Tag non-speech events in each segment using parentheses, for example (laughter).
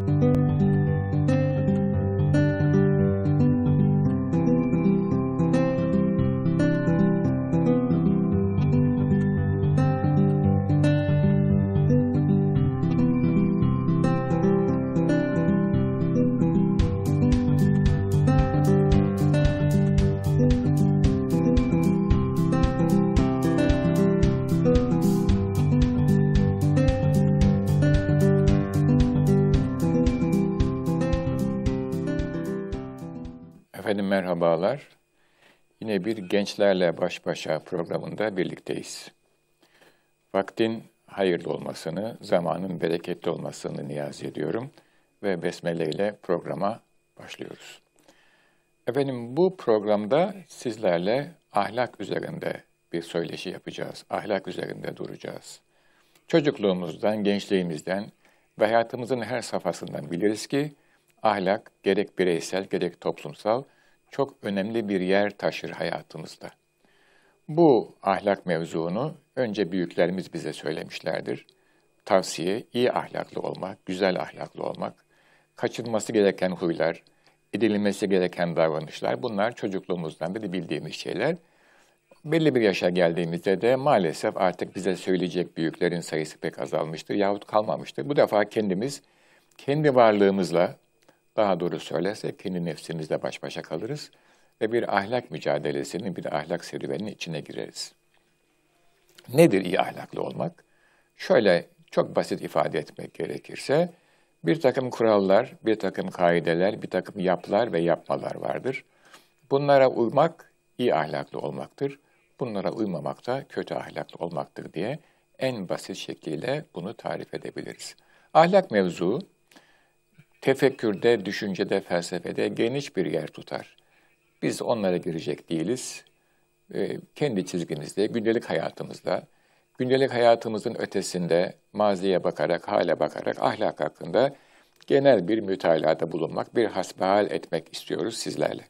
Efendim merhabalar. Yine bir Gençlerle Baş Başa programında birlikteyiz. Vaktin hayırlı olmasını, zamanın bereketli olmasını niyaz ediyorum ve besmele ile programa başlıyoruz. Efendim bu programda sizlerle ahlak üzerinde bir söyleşi yapacağız. Ahlak üzerinde duracağız. Çocukluğumuzdan, gençliğimizden ve hayatımızın her safhasından biliriz ki ahlak gerek bireysel gerek toplumsal çok önemli bir yer taşır hayatımızda. Bu ahlak mevzuunu önce büyüklerimiz bize söylemişlerdir. Tavsiye, iyi ahlaklı olmak, güzel ahlaklı olmak, kaçınması gereken huylar, edilmesi gereken davranışlar bunlar çocukluğumuzdan beri bildiğimiz şeyler. Belli bir yaşa geldiğimizde de maalesef artık bize söyleyecek büyüklerin sayısı pek azalmıştır yahut kalmamıştır. Bu defa kendimiz kendi varlığımızla, daha doğru söylersek kendi nefsimizle baş başa kalırız ve bir ahlak mücadelesinin, bir ahlak serüveninin içine gireriz. Nedir iyi ahlaklı olmak? Şöyle çok basit ifade etmek gerekirse, bir takım kurallar, bir takım kaideler, bir takım yapılar ve yapmalar vardır. Bunlara uymak iyi ahlaklı olmaktır. Bunlara uymamak da kötü ahlaklı olmaktır diye en basit şekliyle bunu tarif edebiliriz. Ahlak mevzu, tefekkürde, düşüncede, felsefede geniş bir yer tutar. Biz onlara girecek değiliz. E, kendi çizgimizde, gündelik hayatımızda, gündelik hayatımızın ötesinde maziye bakarak, hale bakarak ahlak hakkında genel bir mütalada bulunmak, bir hasbihal etmek istiyoruz sizlerle.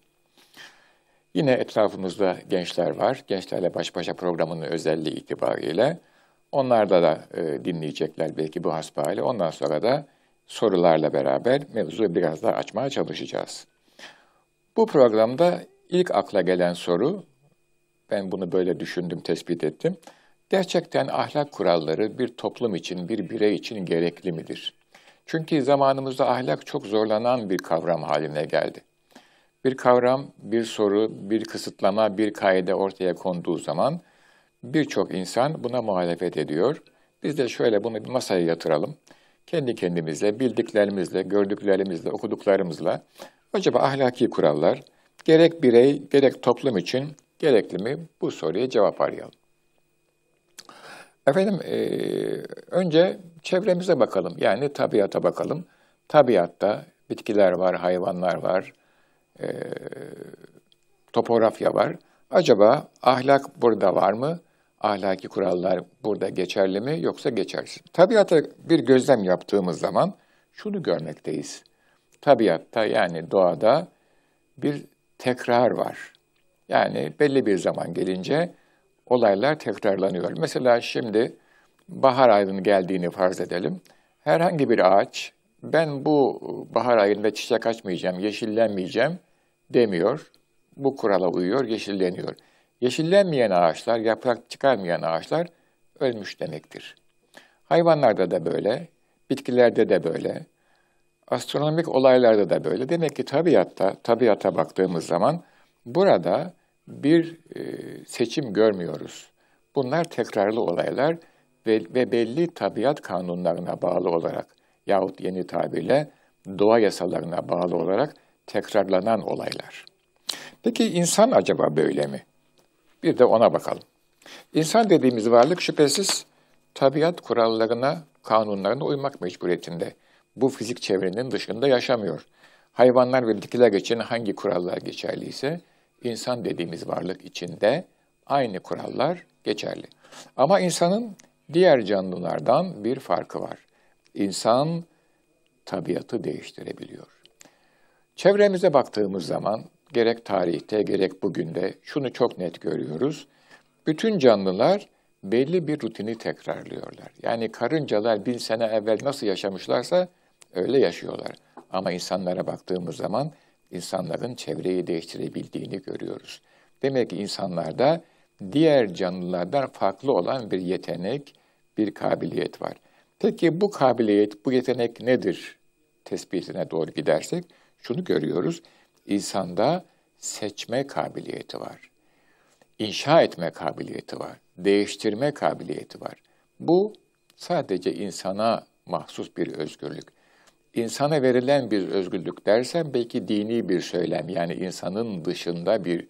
Yine etrafımızda gençler var. Gençlerle Baş Başa programının özelliği itibariyle onlar da e, dinleyecekler belki bu hasbihali. Ondan sonra da sorularla beraber mevzu biraz daha açmaya çalışacağız. Bu programda ilk akla gelen soru, ben bunu böyle düşündüm, tespit ettim. Gerçekten ahlak kuralları bir toplum için, bir birey için gerekli midir? Çünkü zamanımızda ahlak çok zorlanan bir kavram haline geldi. Bir kavram, bir soru, bir kısıtlama, bir kaide ortaya konduğu zaman birçok insan buna muhalefet ediyor. Biz de şöyle bunu bir masaya yatıralım kendi kendimizle, bildiklerimizle, gördüklerimizle, okuduklarımızla acaba ahlaki kurallar gerek birey, gerek toplum için gerekli mi? Bu soruya cevap arayalım. Efendim, e, önce çevremize bakalım. Yani tabiata bakalım. Tabiatta bitkiler var, hayvanlar var, e, topografya var. Acaba ahlak burada var mı? Ahlaki kurallar burada geçerli mi yoksa geçersiz? Tabiata bir gözlem yaptığımız zaman şunu görmekteyiz. Tabiatta yani doğada bir tekrar var. Yani belli bir zaman gelince olaylar tekrarlanıyor. Mesela şimdi bahar ayının geldiğini farz edelim. Herhangi bir ağaç ben bu bahar ayında çiçek açmayacağım, yeşillenmeyeceğim demiyor. Bu kurala uyuyor, yeşilleniyor. Yeşillenmeyen ağaçlar, yaprak çıkarmayan ağaçlar ölmüş demektir. Hayvanlarda da böyle, bitkilerde de böyle, astronomik olaylarda da böyle. Demek ki tabiatta, tabiata baktığımız zaman burada bir e, seçim görmüyoruz. Bunlar tekrarlı olaylar ve, ve belli tabiat kanunlarına bağlı olarak yahut yeni tabirle doğa yasalarına bağlı olarak tekrarlanan olaylar. Peki insan acaba böyle mi? Bir de ona bakalım. İnsan dediğimiz varlık şüphesiz tabiat kurallarına, kanunlarına uymak mecburiyetinde. Bu fizik çevrenin dışında yaşamıyor. Hayvanlar ve bitkiler için hangi kurallar geçerliyse, insan dediğimiz varlık içinde aynı kurallar geçerli. Ama insanın diğer canlılardan bir farkı var. İnsan tabiatı değiştirebiliyor. Çevremize baktığımız zaman gerek tarihte gerek bugün de şunu çok net görüyoruz. Bütün canlılar belli bir rutini tekrarlıyorlar. Yani karıncalar bin sene evvel nasıl yaşamışlarsa Öyle yaşıyorlar. Ama insanlara baktığımız zaman insanların çevreyi değiştirebildiğini görüyoruz. Demek ki insanlarda diğer canlılardan farklı olan bir yetenek, bir kabiliyet var. Peki bu kabiliyet, bu yetenek nedir? Tespitine doğru gidersek şunu görüyoruz. İnsanda seçme kabiliyeti var. İnşa etme kabiliyeti var. Değiştirme kabiliyeti var. Bu sadece insana mahsus bir özgürlük. İnsana verilen bir özgürlük dersen belki dini bir söylem yani insanın dışında bir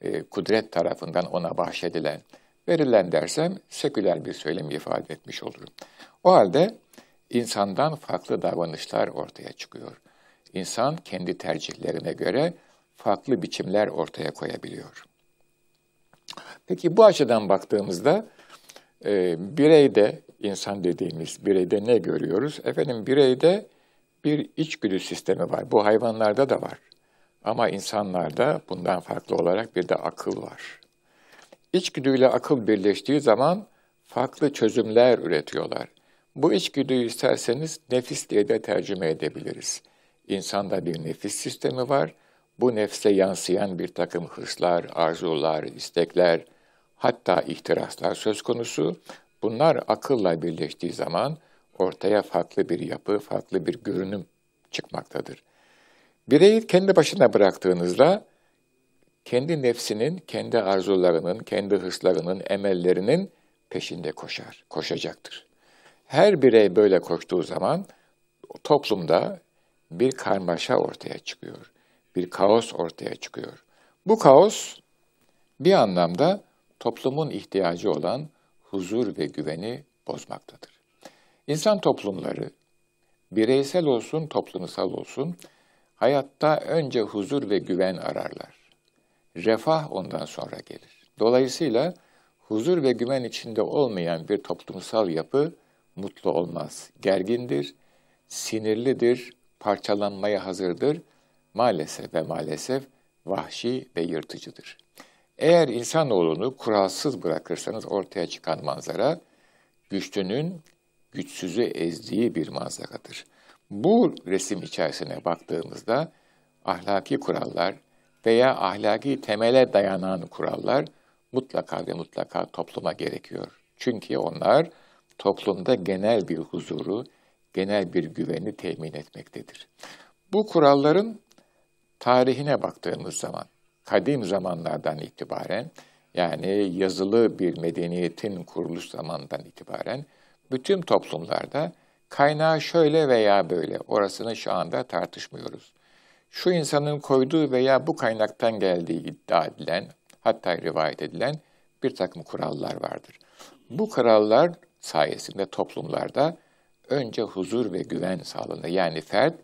e, kudret tarafından ona bahşedilen, verilen dersem seküler bir söylem ifade etmiş olurum. O halde insandan farklı davranışlar ortaya çıkıyor. İnsan kendi tercihlerine göre farklı biçimler ortaya koyabiliyor. Peki bu açıdan baktığımızda e, bireyde, insan dediğimiz bireyde ne görüyoruz? Efendim bireyde bir içgüdü sistemi var. Bu hayvanlarda da var. Ama insanlarda bundan farklı olarak bir de akıl var. İçgüdüyle akıl birleştiği zaman farklı çözümler üretiyorlar. Bu içgüdüyü isterseniz nefis diye de tercüme edebiliriz. İnsanda bir nefis sistemi var. Bu nefse yansıyan bir takım hırslar, arzular, istekler, hatta ihtiraslar söz konusu. Bunlar akılla birleştiği zaman ortaya farklı bir yapı, farklı bir görünüm çıkmaktadır. Bireyi kendi başına bıraktığınızda kendi nefsinin, kendi arzularının, kendi hırslarının, emellerinin peşinde koşar, koşacaktır. Her birey böyle koştuğu zaman toplumda bir karmaşa ortaya çıkıyor. Bir kaos ortaya çıkıyor. Bu kaos bir anlamda toplumun ihtiyacı olan huzur ve güveni bozmaktadır. İnsan toplumları bireysel olsun, toplumsal olsun hayatta önce huzur ve güven ararlar. Refah ondan sonra gelir. Dolayısıyla huzur ve güven içinde olmayan bir toplumsal yapı mutlu olmaz. Gergindir, sinirlidir, parçalanmaya hazırdır. Maalesef ve maalesef vahşi ve yırtıcıdır. Eğer insanoğlunu kuralsız bırakırsanız ortaya çıkan manzara güçlünün güçsüzü ezdiği bir manzaradır. Bu resim içerisine baktığımızda ahlaki kurallar veya ahlaki temele dayanan kurallar mutlaka ve mutlaka topluma gerekiyor. Çünkü onlar toplumda genel bir huzuru, genel bir güveni temin etmektedir. Bu kuralların tarihine baktığımız zaman, kadim zamanlardan itibaren, yani yazılı bir medeniyetin kuruluş zamanından itibaren, bütün toplumlarda kaynağı şöyle veya böyle, orasını şu anda tartışmıyoruz. Şu insanın koyduğu veya bu kaynaktan geldiği iddia edilen, hatta rivayet edilen bir takım kurallar vardır. Bu kurallar sayesinde toplumlarda önce huzur ve güven sağlanır. Yani fert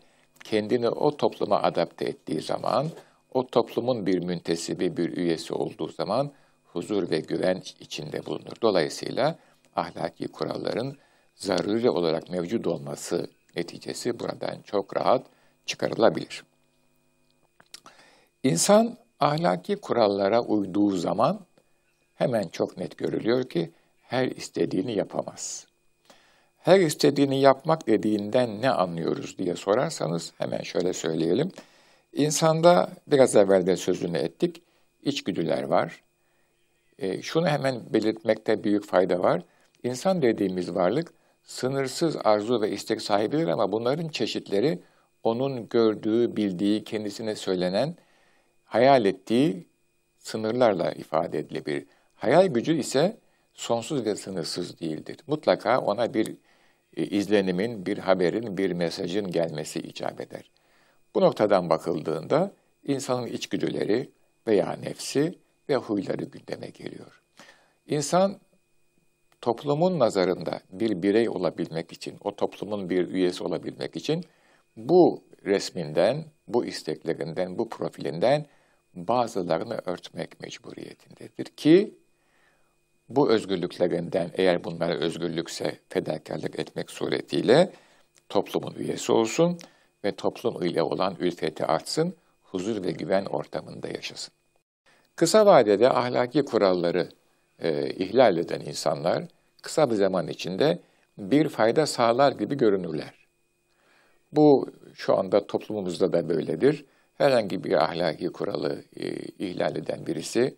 kendini o topluma adapte ettiği zaman, o toplumun bir müntesibi, bir üyesi olduğu zaman huzur ve güven içinde bulunur. Dolayısıyla ahlaki kuralların zaruri olarak mevcut olması neticesi buradan çok rahat çıkarılabilir. İnsan ahlaki kurallara uyduğu zaman hemen çok net görülüyor ki her istediğini yapamaz. Her istediğini yapmak dediğinden ne anlıyoruz diye sorarsanız hemen şöyle söyleyelim. İnsanda biraz evvel de sözünü ettik, içgüdüler var. E, şunu hemen belirtmekte büyük fayda var. İnsan dediğimiz varlık sınırsız arzu ve istek sahibidir ama bunların çeşitleri onun gördüğü, bildiği, kendisine söylenen, hayal ettiği sınırlarla ifade edilebilir. Hayal gücü ise sonsuz ve sınırsız değildir. Mutlaka ona bir izlenimin, bir haberin, bir mesajın gelmesi icap eder. Bu noktadan bakıldığında insanın içgüdüleri veya nefsi ve huyları gündeme geliyor. İnsan toplumun nazarında bir birey olabilmek için, o toplumun bir üyesi olabilmek için bu resminden, bu isteklerinden, bu profilinden bazılarını örtmek mecburiyetindedir ki bu özgürlüklerinden eğer bunlar özgürlükse fedakarlık etmek suretiyle toplumun üyesi olsun ve toplum ile olan ülfeti artsın, huzur ve güven ortamında yaşasın. Kısa vadede ahlaki kuralları e, ihlal eden insanlar kısa bir zaman içinde bir fayda sağlar gibi görünürler. Bu şu anda toplumumuzda da böyledir. Herhangi bir ahlaki kuralı e, ihlal eden birisi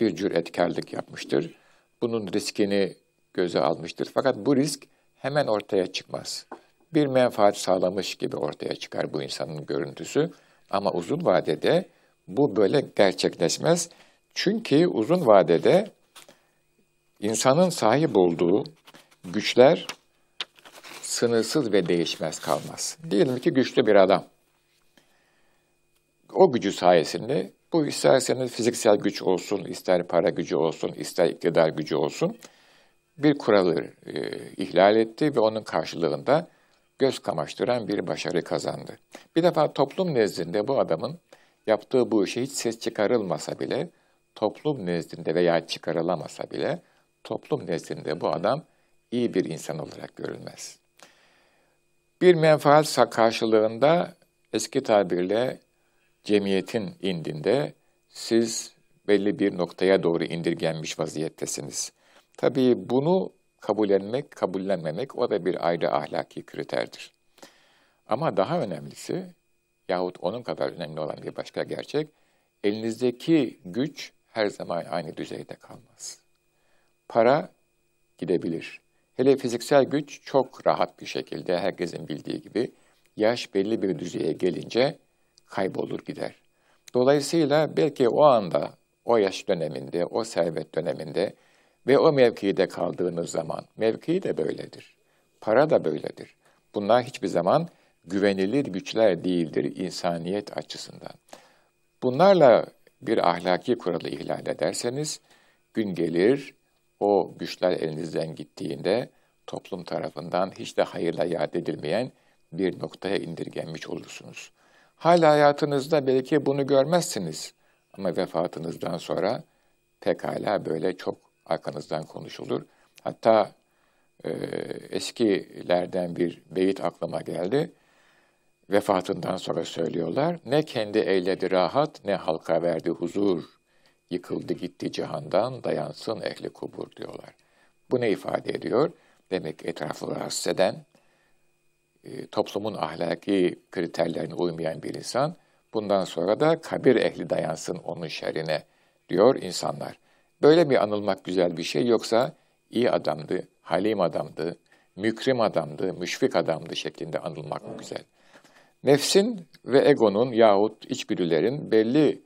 bir cüretkarlık yapmıştır. Bunun riskini göze almıştır. Fakat bu risk hemen ortaya çıkmaz. Bir menfaat sağlamış gibi ortaya çıkar bu insanın görüntüsü. Ama uzun vadede bu böyle gerçekleşmez. Çünkü uzun vadede insanın sahip olduğu güçler sınırsız ve değişmez kalmaz. Diyelim ki güçlü bir adam. O gücü sayesinde bu isterseniz fiziksel güç olsun, ister para gücü olsun, ister iktidar gücü olsun bir kuralı e, ihlal etti ve onun karşılığında göz kamaştıran bir başarı kazandı. Bir defa toplum nezdinde bu adamın yaptığı bu işe hiç ses çıkarılmasa bile, toplum nezdinde veya çıkarılamasa bile, toplum nezdinde bu adam iyi bir insan olarak görülmez. Bir menfaat karşılığında eski tabirle cemiyetin indinde siz belli bir noktaya doğru indirgenmiş vaziyettesiniz. Tabii bunu kabullenmek, kabullenmemek o da bir ayrı ahlaki kriterdir. Ama daha önemlisi yahut onun kadar önemli olan bir başka gerçek, elinizdeki güç her zaman aynı düzeyde kalmaz. Para gidebilir. Hele fiziksel güç çok rahat bir şekilde herkesin bildiği gibi yaş belli bir düzeye gelince kaybolur gider. Dolayısıyla belki o anda, o yaş döneminde, o servet döneminde ve o mevkide kaldığınız zaman, mevki de böyledir. Para da böyledir. Bunlar hiçbir zaman güvenilir güçler değildir insaniyet açısından. Bunlarla bir ahlaki kuralı ihlal ederseniz, gün gelir, o güçler elinizden gittiğinde toplum tarafından hiç de hayırla yad edilmeyen bir noktaya indirgenmiş olursunuz. Hala hayatınızda belki bunu görmezsiniz ama vefatınızdan sonra pekala böyle çok arkanızdan konuşulur. Hatta e, eskilerden bir beyit aklıma geldi. Vefatından sonra söylüyorlar. Ne kendi eyledi rahat ne halka verdi huzur. Yıkıldı gitti cihandan dayansın ehli kubur diyorlar. Bu ne ifade ediyor? Demek etrafı rahatsız eden, e, toplumun ahlaki kriterlerine uymayan bir insan, bundan sonra da kabir ehli dayansın onun şerine diyor insanlar. Böyle bir anılmak güzel bir şey yoksa iyi adamdı, halim adamdı, mükrim adamdı, müşfik adamdı şeklinde anılmak mı güzel. Nefsin ve egonun yahut içgüdülerin belli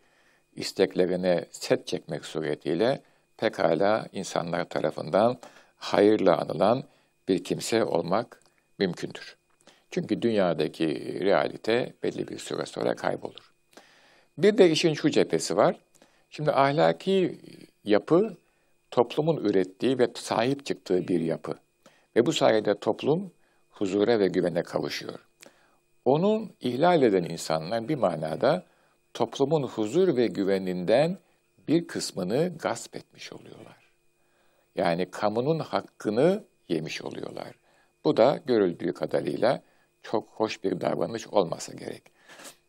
isteklerine set çekmek suretiyle pekala insanlar tarafından hayırla anılan bir kimse olmak mümkündür. Çünkü dünyadaki realite belli bir süre sonra kaybolur. Bir de işin şu cephesi var. Şimdi ahlaki yapı toplumun ürettiği ve sahip çıktığı bir yapı. Ve bu sayede toplum huzura ve güvene kavuşuyor. Onun ihlal eden insanlar bir manada toplumun huzur ve güveninden bir kısmını gasp etmiş oluyorlar. Yani kamunun hakkını yemiş oluyorlar. Bu da görüldüğü kadarıyla çok hoş bir davranış olmasa gerek.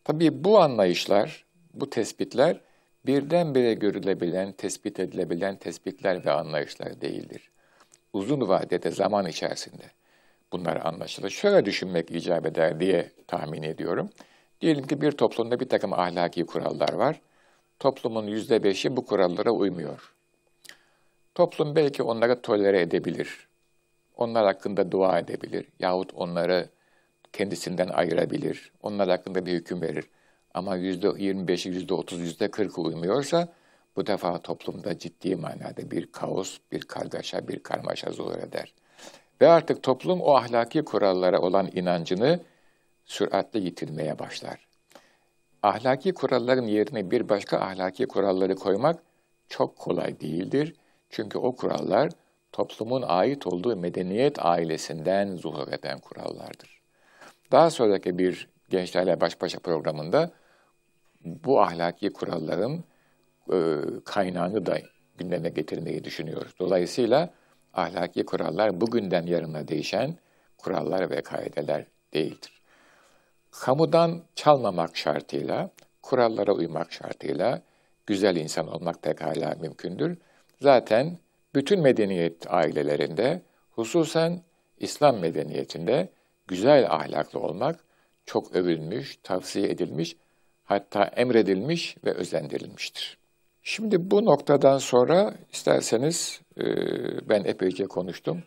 Tabii bu anlayışlar, bu tespitler birdenbire görülebilen, tespit edilebilen tespitler ve anlayışlar değildir. Uzun vadede zaman içerisinde bunlar anlaşılır. Şöyle düşünmek icap eder diye tahmin ediyorum. Diyelim ki bir toplumda bir takım ahlaki kurallar var. Toplumun yüzde beşi bu kurallara uymuyor. Toplum belki onları tolere edebilir. Onlar hakkında dua edebilir. Yahut onları kendisinden ayırabilir. Onlar hakkında bir hüküm verir. Ama yüzde yirmi beşi, yüzde otuz, yüzde kırkı uymuyorsa bu defa toplumda ciddi manada bir kaos, bir kargaşa, bir karmaşa zuhur eder. Ve artık toplum o ahlaki kurallara olan inancını süratle yitirmeye başlar. Ahlaki kuralların yerine bir başka ahlaki kuralları koymak çok kolay değildir. Çünkü o kurallar toplumun ait olduğu medeniyet ailesinden zuhur eden kurallardır. Daha sonraki bir Gençlerle Baş Başa programında bu ahlaki kuralların e, kaynağını da gündeme getirmeyi düşünüyoruz. Dolayısıyla ahlaki kurallar bugünden yarına değişen kurallar ve kaideler değildir. Kamudan çalmamak şartıyla, kurallara uymak şartıyla güzel insan olmak pekala mümkündür. Zaten bütün medeniyet ailelerinde, hususen İslam medeniyetinde güzel ahlaklı olmak çok övülmüş, tavsiye edilmiş, hatta emredilmiş ve özendirilmiştir. Şimdi bu noktadan sonra isterseniz e, ben epeyce konuştum.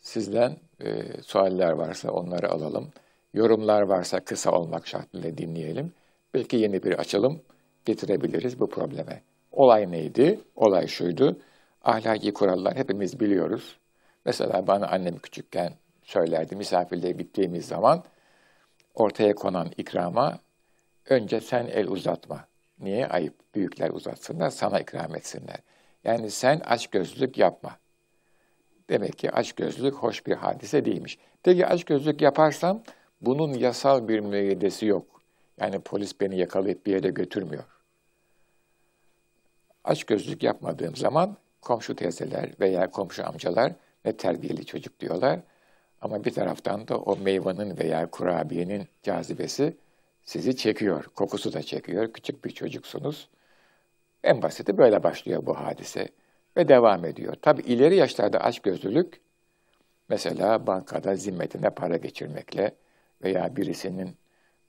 Sizden e, sualler varsa onları alalım. Yorumlar varsa kısa olmak şartıyla dinleyelim. Belki yeni bir açılım getirebiliriz bu probleme. Olay neydi? Olay şuydu. Ahlaki kurallar hepimiz biliyoruz. Mesela bana annem küçükken söylerdi misafirliğe gittiğimiz zaman ortaya konan ikrama önce sen el uzatma. Niye? Ayıp. Büyükler uzatsınlar, sana ikram etsinler. Yani sen açgözlülük yapma. Demek ki açgözlülük hoş bir hadise değilmiş. Peki açgözlülük yaparsam bunun yasal bir müeyyidesi yok. Yani polis beni yakalayıp bir yere götürmüyor. Açgözlülük yapmadığım zaman komşu teyzeler veya komşu amcalar ne terbiyeli çocuk diyorlar. Ama bir taraftan da o meyvanın veya kurabiyenin cazibesi sizi çekiyor. Kokusu da çekiyor. Küçük bir çocuksunuz. En basiti böyle başlıyor bu hadise ve devam ediyor. Tabi ileri yaşlarda açgözlülük mesela bankada zimmetine para geçirmekle veya birisinin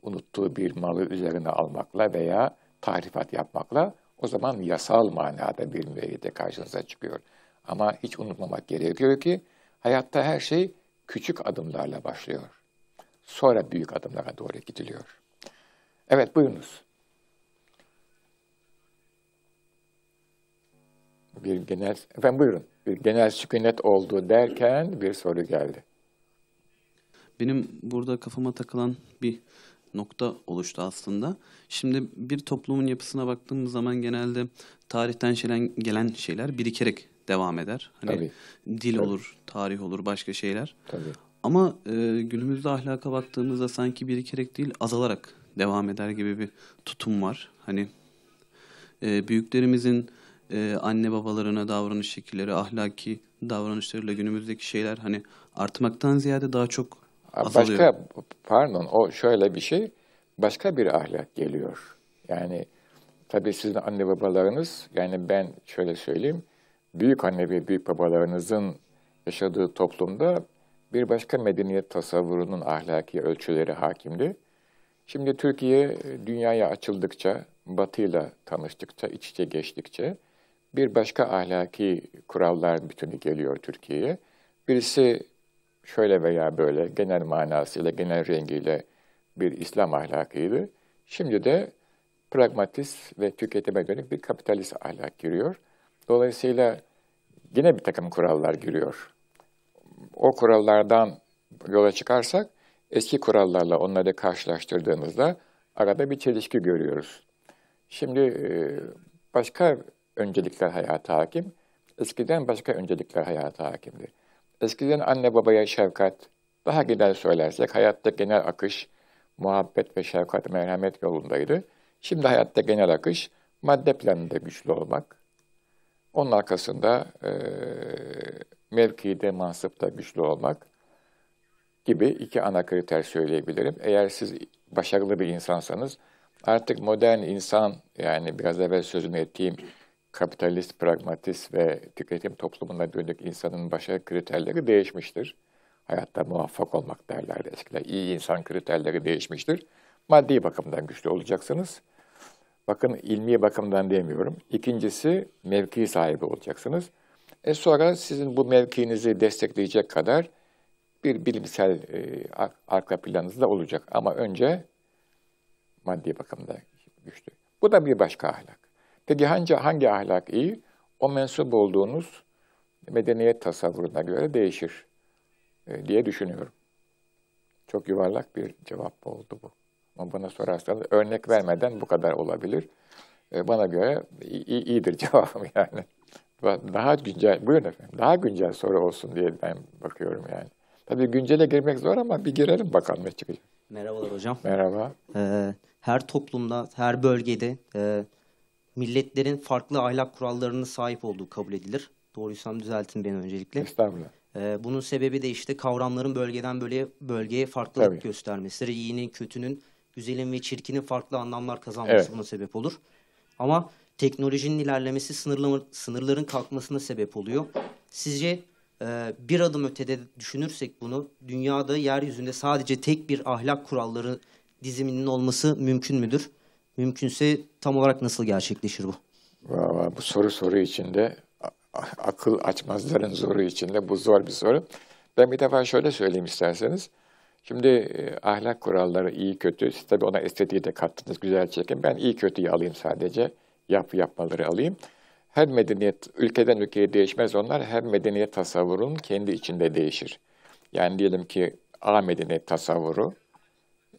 unuttuğu bir malı üzerine almakla veya tarifat yapmakla o zaman yasal manada bir müeyyide karşınıza çıkıyor. Ama hiç unutmamak gerekiyor ki hayatta her şey küçük adımlarla başlıyor. Sonra büyük adımlara doğru gidiliyor. Evet buyurunuz. Bir genel, efendim buyurun. Bir genel sükunet oldu derken bir soru geldi. Benim burada kafama takılan bir nokta oluştu aslında. Şimdi bir toplumun yapısına baktığımız zaman genelde tarihten gelen şeyler birikerek devam eder. Hani Tabii. dil Tabii. olur, tarih olur, başka şeyler. Tabii. Ama e, günümüzde ahlaka baktığımızda sanki birikerek değil azalarak devam eder gibi bir tutum var. Hani e, büyüklerimizin e, anne babalarına davranış şekilleri, ahlaki davranışlarıyla günümüzdeki şeyler hani artmaktan ziyade daha çok azalıyor. Başka, pardon o şöyle bir şey, başka bir ahlak geliyor. Yani tabii sizin anne babalarınız, yani ben şöyle söyleyeyim, büyük anne ve büyük babalarınızın yaşadığı toplumda bir başka medeniyet tasavvurunun ahlaki ölçüleri hakimdi. Şimdi Türkiye dünyaya açıldıkça, batıyla tanıştıkça, iç içe geçtikçe bir başka ahlaki kurallar bütünü geliyor Türkiye'ye. Birisi şöyle veya böyle genel manasıyla, genel rengiyle bir İslam ahlakıydı. Şimdi de pragmatist ve tüketime dönük bir kapitalist ahlak giriyor. Dolayısıyla yine bir takım kurallar giriyor. O kurallardan yola çıkarsak eski kurallarla onları karşılaştırdığımızda arada bir çelişki görüyoruz. Şimdi e, başka öncelikler hayata hakim, eskiden başka öncelikler hayata hakimdi. Eskiden anne babaya şefkat, daha genel söylersek hayatta genel akış, muhabbet ve şefkat, merhamet yolundaydı. Şimdi hayatta genel akış, madde planında güçlü olmak, onun arkasında e, mevkide, mansıpta güçlü olmak gibi iki ana kriter söyleyebilirim. Eğer siz başarılı bir insansanız, artık modern insan, yani biraz evvel sözünü ettiğim kapitalist, pragmatist ve tüketim toplumuna dönük insanın başarı kriterleri değişmiştir. Hayatta muvaffak olmak derlerdi eskiden. İyi insan kriterleri değişmiştir. Maddi bakımdan güçlü olacaksınız. Bakın ilmi bakımdan demiyorum. İkincisi mevki sahibi olacaksınız. E sonra sizin bu mevkinizi destekleyecek kadar bir bilimsel e, arka planınız da olacak. Ama önce maddi bakımda güçlü. Bu da bir başka ahlak. Peki hangi, hangi ahlak iyi? O mensup olduğunuz medeniyet tasavvuruna göre değişir e, diye düşünüyorum. Çok yuvarlak bir cevap oldu bu. Ama bana sorarsanız örnek vermeden bu kadar olabilir. E, bana göre iyi, iyidir (laughs) cevabım yani. Daha güncel, buyurun efendim, daha güncel soru olsun diye ben bakıyorum yani. Tabii güncele girmek zor ama bir girelim bakalım ne çıkacak. Merhabalar hocam. Merhaba. Ee, her toplumda, her bölgede e, milletlerin farklı ahlak kurallarına sahip olduğu kabul edilir. Doğruysam düzeltin beni öncelikle. Estağfurullah. Ee, bunun sebebi de işte kavramların bölgeden böyle bölgeye farklılık Tabii. göstermesidir. İyinin, kötünün, güzelin ve çirkinin farklı anlamlar kazanması evet. buna sebep olur. Ama teknolojinin ilerlemesi sınırlama, sınırların kalkmasına sebep oluyor. Sizce e, bir adım ötede düşünürsek bunu dünyada yeryüzünde sadece tek bir ahlak kuralları diziminin olması mümkün müdür? Mümkünse tam olarak nasıl gerçekleşir bu? Valla bu soru soru içinde, akıl açmazların zoru içinde bu zor bir soru. Ben bir defa şöyle söyleyeyim isterseniz. Şimdi e, ahlak kuralları iyi kötü, siz tabii ona estetiği de kattınız, güzel çekin. Ben iyi kötüyü alayım sadece, yap yapmaları alayım. Her medeniyet, ülkeden ülkeye değişmez onlar, her medeniyet tasavvurun kendi içinde değişir. Yani diyelim ki A medeniyet tasavvuru,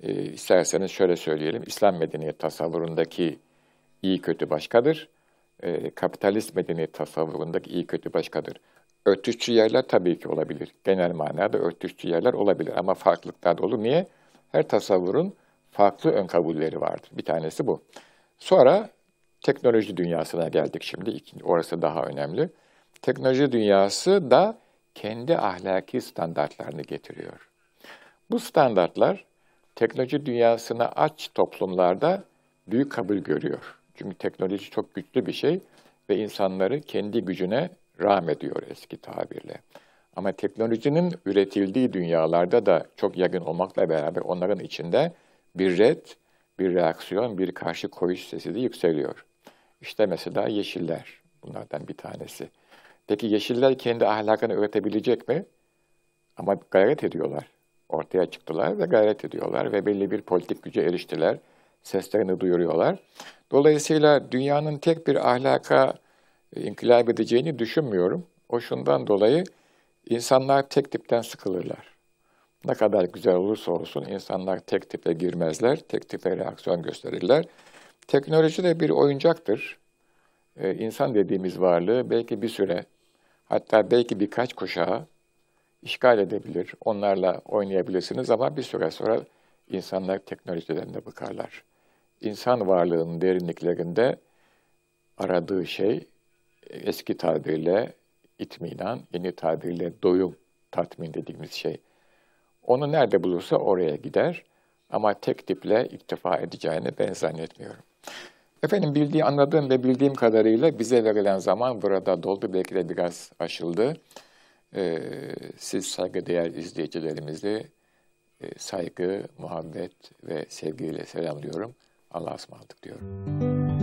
e, isterseniz şöyle söyleyelim, İslam medeniyet tasavvurundaki iyi kötü başkadır. E, kapitalist medeniyet tasavvurundaki iyi kötü başkadır. Örtüşçü yerler tabii ki olabilir. Genel manada örtüşçü yerler olabilir ama farklılıklar da olur. Niye? Her tasavvurun farklı ön kabulleri vardır. Bir tanesi bu. Sonra teknoloji dünyasına geldik şimdi. Orası daha önemli. Teknoloji dünyası da kendi ahlaki standartlarını getiriyor. Bu standartlar teknoloji dünyasına aç toplumlarda büyük kabul görüyor. Çünkü teknoloji çok güçlü bir şey ve insanları kendi gücüne ediyor eski tabirle. Ama teknolojinin üretildiği dünyalarda da çok yaygın olmakla beraber onların içinde bir red, bir reaksiyon, bir karşı koyuş sesi de yükseliyor. İşte mesela yeşiller bunlardan bir tanesi. Peki yeşiller kendi ahlakını üretebilecek mi? Ama gayret ediyorlar. Ortaya çıktılar ve gayret ediyorlar ve belli bir politik güce eriştiler. Seslerini duyuruyorlar. Dolayısıyla dünyanın tek bir ahlaka inkılap edeceğini düşünmüyorum. O şundan dolayı insanlar tek tipten sıkılırlar. Ne kadar güzel olursa olsun insanlar tek tipe girmezler, tek tipe reaksiyon gösterirler. Teknoloji de bir oyuncaktır. Ee, insan dediğimiz varlığı belki bir süre, hatta belki birkaç kuşağı işgal edebilir. Onlarla oynayabilirsiniz ama bir süre sonra insanlar teknolojiden de bıkarlar. İnsan varlığının derinliklerinde aradığı şey eski tabirle itminan, yeni tabirle doyum, tatmin dediğimiz şey. Onu nerede bulursa oraya gider ama tek tiple iktifa edeceğini ben zannetmiyorum. Efendim bildiği, anladığım ve bildiğim kadarıyla bize verilen zaman burada doldu. Belki de biraz aşıldı. Ee, siz saygıdeğer izleyicilerimizi e, saygı, muhabbet ve sevgiyle selamlıyorum. Allah'a ısmarladık diyorum.